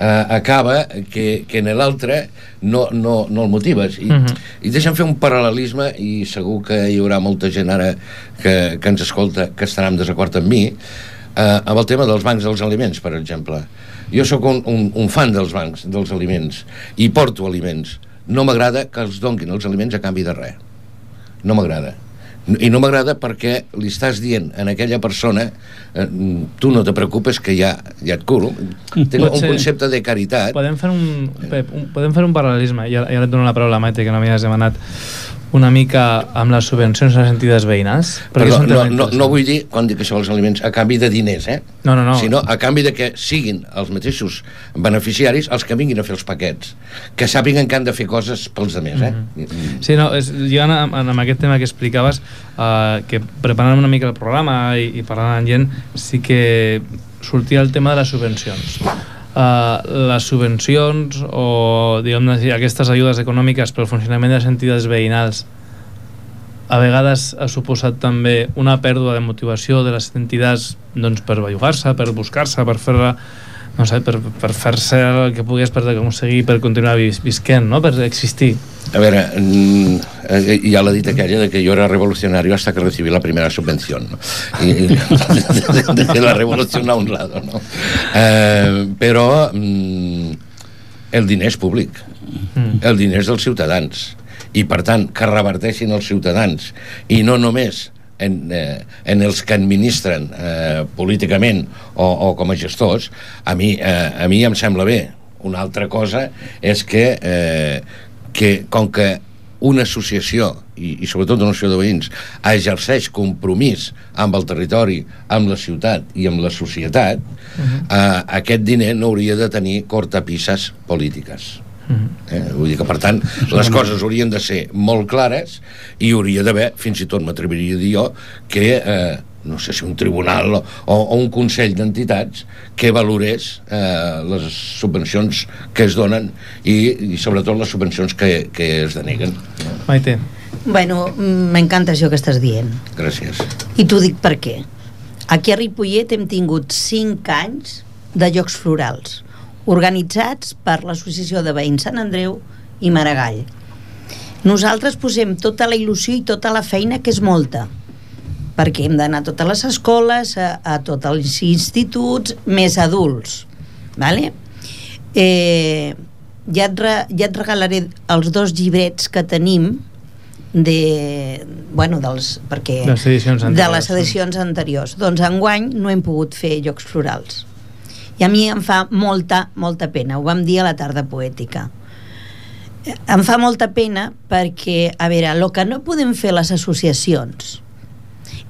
eh, acaba que, que en l'altre no, no, no el motives. I, Mhm. i deixa'm fer un paral·lelisme i segur que hi haurà molta gent ara que, que ens escolta que estarà en desacord amb mi eh, amb el tema dels bancs dels aliments per exemple. Jo sóc un, un, un fan dels bancs dels aliments i porto aliments. No m'agrada que els donguin els aliments a canvi de res. No m'agrada i no m'agrada perquè li estàs dient a aquella persona eh, tu no te preocupes que ja, ja et curo tinc Pot un ser- concepte de caritat. Podem fer un, Pep, un, podem fer un paral·lelisme, i ara, i ara et dono la paraula a Maite, que no m'hi has demanat, una mica amb les subvencions a les entitats veïnals? Perquè Perdó, no, no, no vull dir, quan dic això dels aliments, a canvi de diners, eh? No, no, no. Sinó a canvi de que siguin els mateixos beneficiaris els que vinguin a fer els paquets. Que sàpiguen que han de fer coses pels altres, eh? Mhm. Sí, no, és, lligant amb, amb aquest tema que explicaves, uh, que preparant una mica el programa i, i parlant amb gent, sí que sortia el tema de les subvencions. Uh, les subvencions o diguem aquestes ajudes econòmiques per al funcionament de les entitats veïnals a vegades ha suposat també una pèrdua de motivació de les entitats doncs, per bellugar-se, per buscar-se, per fer-la no sé, per, per fer-se el que pugués per aconseguir, per continuar vis, visquent, no? per existir. A veure, mm, eh, ja l'ha dit aquella de que jo era revolucionario hasta que recibí la primera subvención, ¿no? Y de, de, de la revolución a un lado, ¿no? Eh, però mm, el diner és públic, Mm. el diner és dels ciutadans, i per tant que reverteixin els ciutadans, i no només en, eh, en els que administren eh, políticament o, o com a gestors, a mi, eh, a mi em sembla bé. Una altra cosa és que, eh, que com que una associació, i, i sobretot una associació de veïns, exerceix compromís amb el territori, amb la ciutat i amb la societat, eh, aquest diner no hauria de tenir cortapisses polítiques. Eh? Vull dir que, per tant, les coses haurien de ser molt clares i hauria d'haver, fins i tot m'atreviria a dir jo, que, eh, no sé si un tribunal o, o un consell d'entitats que valorés eh, les subvencions que es donen i, i sobretot les subvencions que, que es deneguen. Maite. Bueno, m'encanta això que estàs dient. Gràcies. I t'ho dic per què. Aquí a Ripollet hem tingut 5 anys de Jocs Florals, organitzats per l'Associació de Veïns Sant Andreu i Maragall. Nosaltres posem tota la il·lusió i tota la feina, que és molta, perquè hem d'anar a totes les escoles, a, a tots els instituts, més adults. Vale? Eh, ja, et re, ja et regalaré els dos llibrets que tenim de, bueno, dels, perquè, De les edicions de anteriors, les edicions anteriors. Doncs enguany no hem pogut fer Jocs Florals. I a mi em fa molta, molta pena. Ho vam dir a la tarda poètica. Em fa molta pena perquè, a veure, el que no podem fer les associacions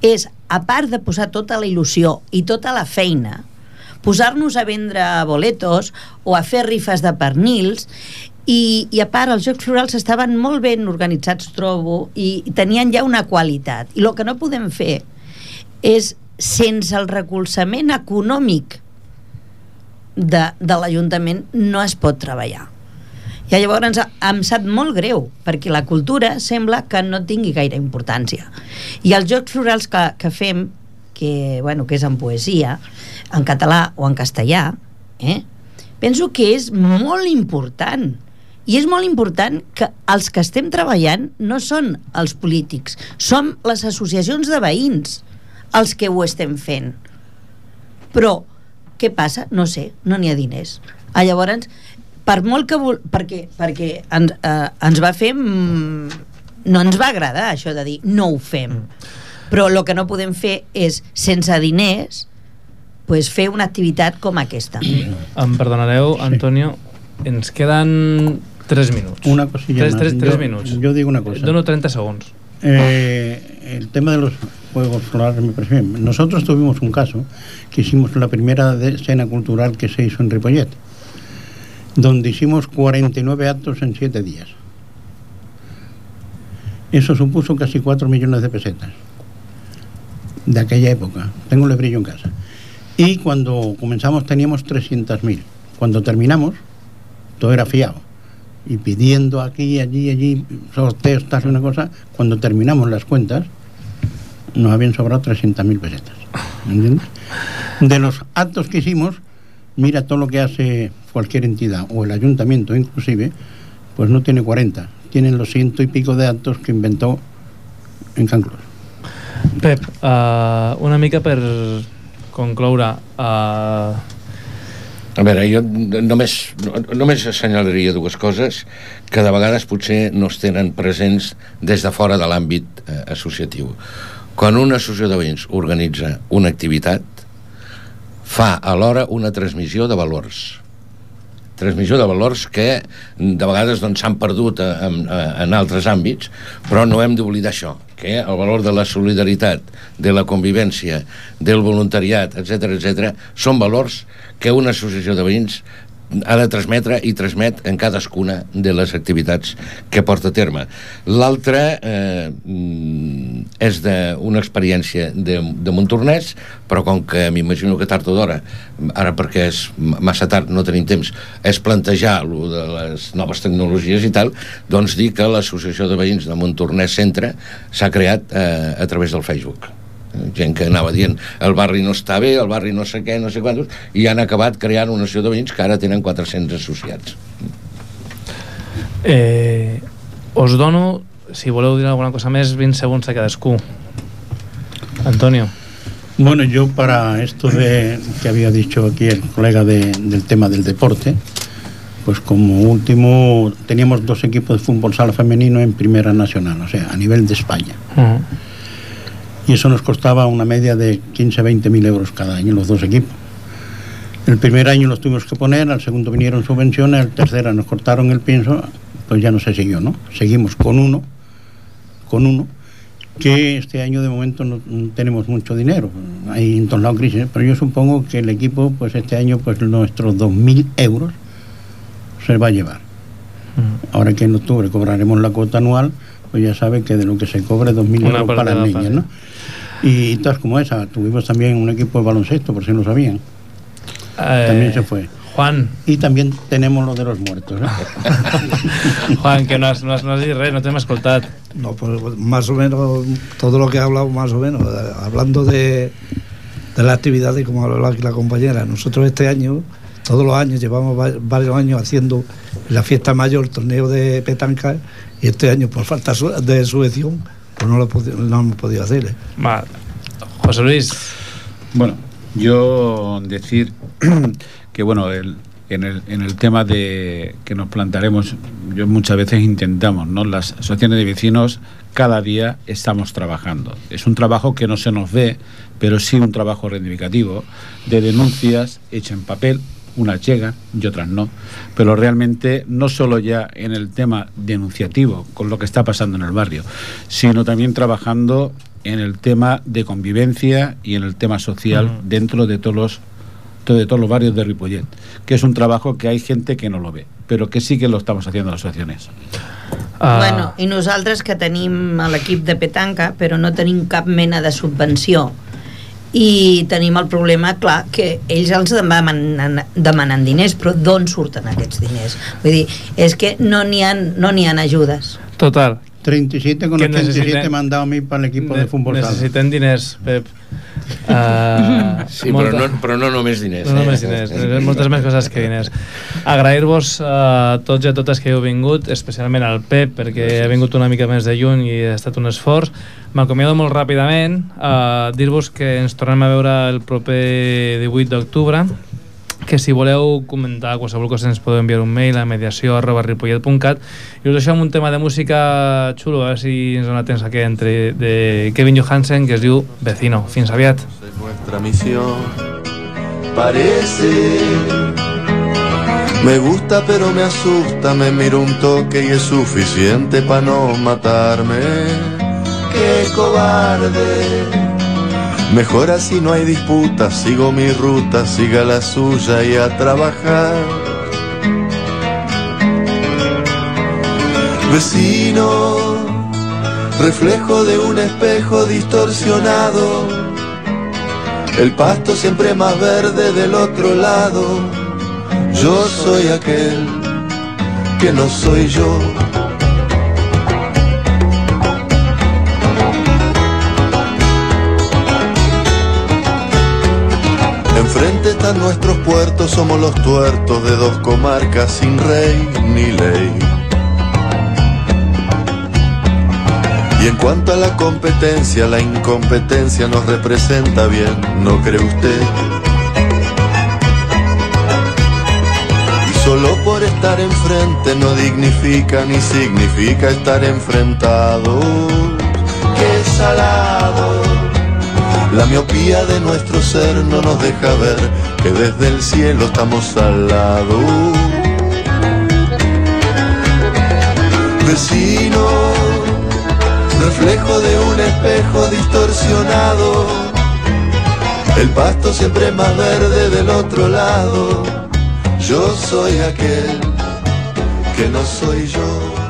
és, a part de posar tota la il·lusió i tota la feina, posar-nos a vendre boletos o a fer rifes de pernils i, i a part els Jocs Florals estaven molt ben organitzats trobo i, tenien ja una qualitat. I el que no podem fer és sense el recolzament econòmic de, de l'Ajuntament no es pot treballar i llavors em sap molt greu perquè la cultura sembla que no tingui gaire importància i els Jocs Florals que, que fem que, bueno, que és en poesia en català o en castellà eh? penso que és molt important i és molt important que els que estem treballant no són els polítics, som les associacions de veïns els que ho estem fent. Però, què passa? No sé, no n'hi ha diners. Ah, llavors, per molt que... Vol... Perquè, perquè ens, eh, ens va fer... mm, No ens va agradar això de dir no ho fem. Però el que no podem fer és, sense diners, pues, fer una activitat com aquesta. Em perdonareu, Antonio, ens queden 3 minuts. Una cosilla 3, más. 3, 3 Yo- minuts. yo digo una cosa. Et Dono 30 segons. Eh, el tema de los Juegos Florales me parece bien. Nosotros tuvimos un caso que hicimos la primera escena cultural que se hizo en Ripollet, donde hicimos 49 actos en 7 días. Eso supuso casi 4 millones de pesetas de aquella época. Tengo el brillo en casa. Y cuando comenzamos teníamos 300.000. Cuando terminamos, todo era fiado. Y pidiendo aquí, allí, allí, sorteos, tal, una cosa. Cuando terminamos las cuentas, nos habían sobrado 300.000 pesetas. ¿Entiendes? De los actos que hicimos, mira todo lo que hace cualquier entidad, o el ayuntamiento inclusive, pues no tiene 40. Tienen los ciento y pico de actos que inventó en Can Clos. Pep, uh, una mica per concloure... Uh, A veure, jo només, només assenyalaria dues coses que de vegades potser no es tenen presents des de fora de l'àmbit eh, associatiu. Quan una associació de veïns organitza una activitat, fa alhora una transmissió de valors transmissió de valors que de vegades doncs, s'han perdut a, a, en altres àmbits, però no hem d'oblidar això, que el valor de la solidaritat, de la convivència, del voluntariat, etc etc, són valors que una associació de veïns ha de transmetre i transmet en cadascuna de les activitats que porta a terme. L'altra eh, mm, és d'una experiència de, de Montornès, però com que m'imagino que tard o d'hora, ara perquè és massa tard, no tenim temps, és plantejar lo de les noves tecnologies i tal, doncs dir que l'Associació de Veïns de Montornès Centre s'ha creat eh, a través del Facebook gent que anava dient el barri no està bé, el barri no sé què, no sé quantos, i han acabat creant una associació de veïns que ara tenen 400 associats. Eh, os dono, si voleu dir alguna cosa més, 20 segons a cadascú. Antonio. Bueno, yo para esto de que había dicho aquí el colega de- del tema del deporte, pues como último teníamos dos equipos de fútbol sala femenino en primera nacional, o sea, a nivel de España. Y eso nos costaba una media de 15 20 mil euros cada año, los dos equipos. El primer año los tuvimos que poner, al segundo vinieron subvenciones, al tercero nos cortaron el pienso, pues ya no se siguió, ¿no? Seguimos con uno, con uno, que este año de momento no, tenemos mucho dinero. Hay en todos lados crisis, pero yo supongo que el equipo, pues este año, pues nuestros 2.000 euros se va a llevar. Ahora que en octubre cobraremos la cuota anual, pues ya sabe que de lo que se cobre 2.000 Una euros para las niñas, ¿no? Y tal como esa, tuvimos también un equipo de baloncesto, por si no sabían. Eh, También se fue. Juan. Y también tenemos lo de los muertos. ¿eh? Juan, que no has, no has, no has dit res, no t'hem escoltat. No, pues más o menos todo lo que ha hablado, más o menos, eh, hablando de, de la actividad y como ha hablado aquí la compañera, nosotros este año, todos los años, llevamos va- varios años haciendo la fiesta mayor, torneo de petanca, y este año por falta su- de subvención, pues no lo, no hemos podido hacer. ¿eh? Va. José Luis. Bueno, yo decir que bueno, el- en, el, en el tema de que nos plantaremos, yo muchas veces intentamos, ¿no? Las asociaciones de vecinos cada día estamos trabajando. Es un trabajo que no se nos ve, pero sí un trabajo reivindicativo de denuncias hechas en papel, unas llegan y otras no. Pero realmente no solo ya en el tema denunciativo, con lo que está pasando en el barrio, sino también trabajando en el tema de convivencia y en el tema social Ujú. dentro de todos los de todos los barrios de Ripollet, que es un trabajo que hay gente que no lo ve, pero que sí que lo estamos haciendo las asociaciones. Ah, Bueno, i nosaltres que tenim l'equip de petanca, però no tenim cap mena de subvenció i tenim el problema, clar, que ells els demanen, demanen diners, però d'on surten aquests diners? Vull dir, és que no n'hi ha, no n'hi ha ajudes. Total. 37 con Que 87 necesiten- me han dado a mí para el equipo de fútbol sala. Necessitem diners, Pep. Uh, Sí, però no, però no només diners. No eh? només diners, eh? moltes més coses que diners. Agrair-vos a tots i a totes que heu vingut, especialment al Pep, perquè ha vingut una mica més de lluny i ha estat un esforç. M'acomiado molt ràpidament a dir-vos que ens tornem a veure el proper 18 d'octubre, que si voleu comentar qualsevol cosa ens podeu enviar un mail a mediació arroba ripollet.cat i us deixo amb un tema de música xulo, a veure si ens dona temps aquí entre de Kevin Johansen que es diu Vecino. Fins aviat. nuestra misión. Parece. Me gusta pero me asusta, me miro un toque y es suficiente para no matarme. Qué cobarde. Mejor así no hay disputa, sigo mi ruta, siga la suya y a trabajar. Vecino, reflejo de un espejo distorsionado. El pasto siempre más verde del otro lado. Yo soy aquel que no soy yo. Enfrente están nuestros puertos, somos los tuertos de dos comarcas sin rey ni ley. Y en cuanto a la competencia, la incompetencia nos representa bien, ¿no cree usted? Y solo por estar enfrente no dignifica ni significa estar enfrentados. ¡Qué salado! La miopía de nuestro ser no nos deja ver que desde el cielo estamos al lado. Vecino, reflejo de un espejo distorsionado. El pasto siempre más verde del otro lado. Yo soy aquel que no soy yo.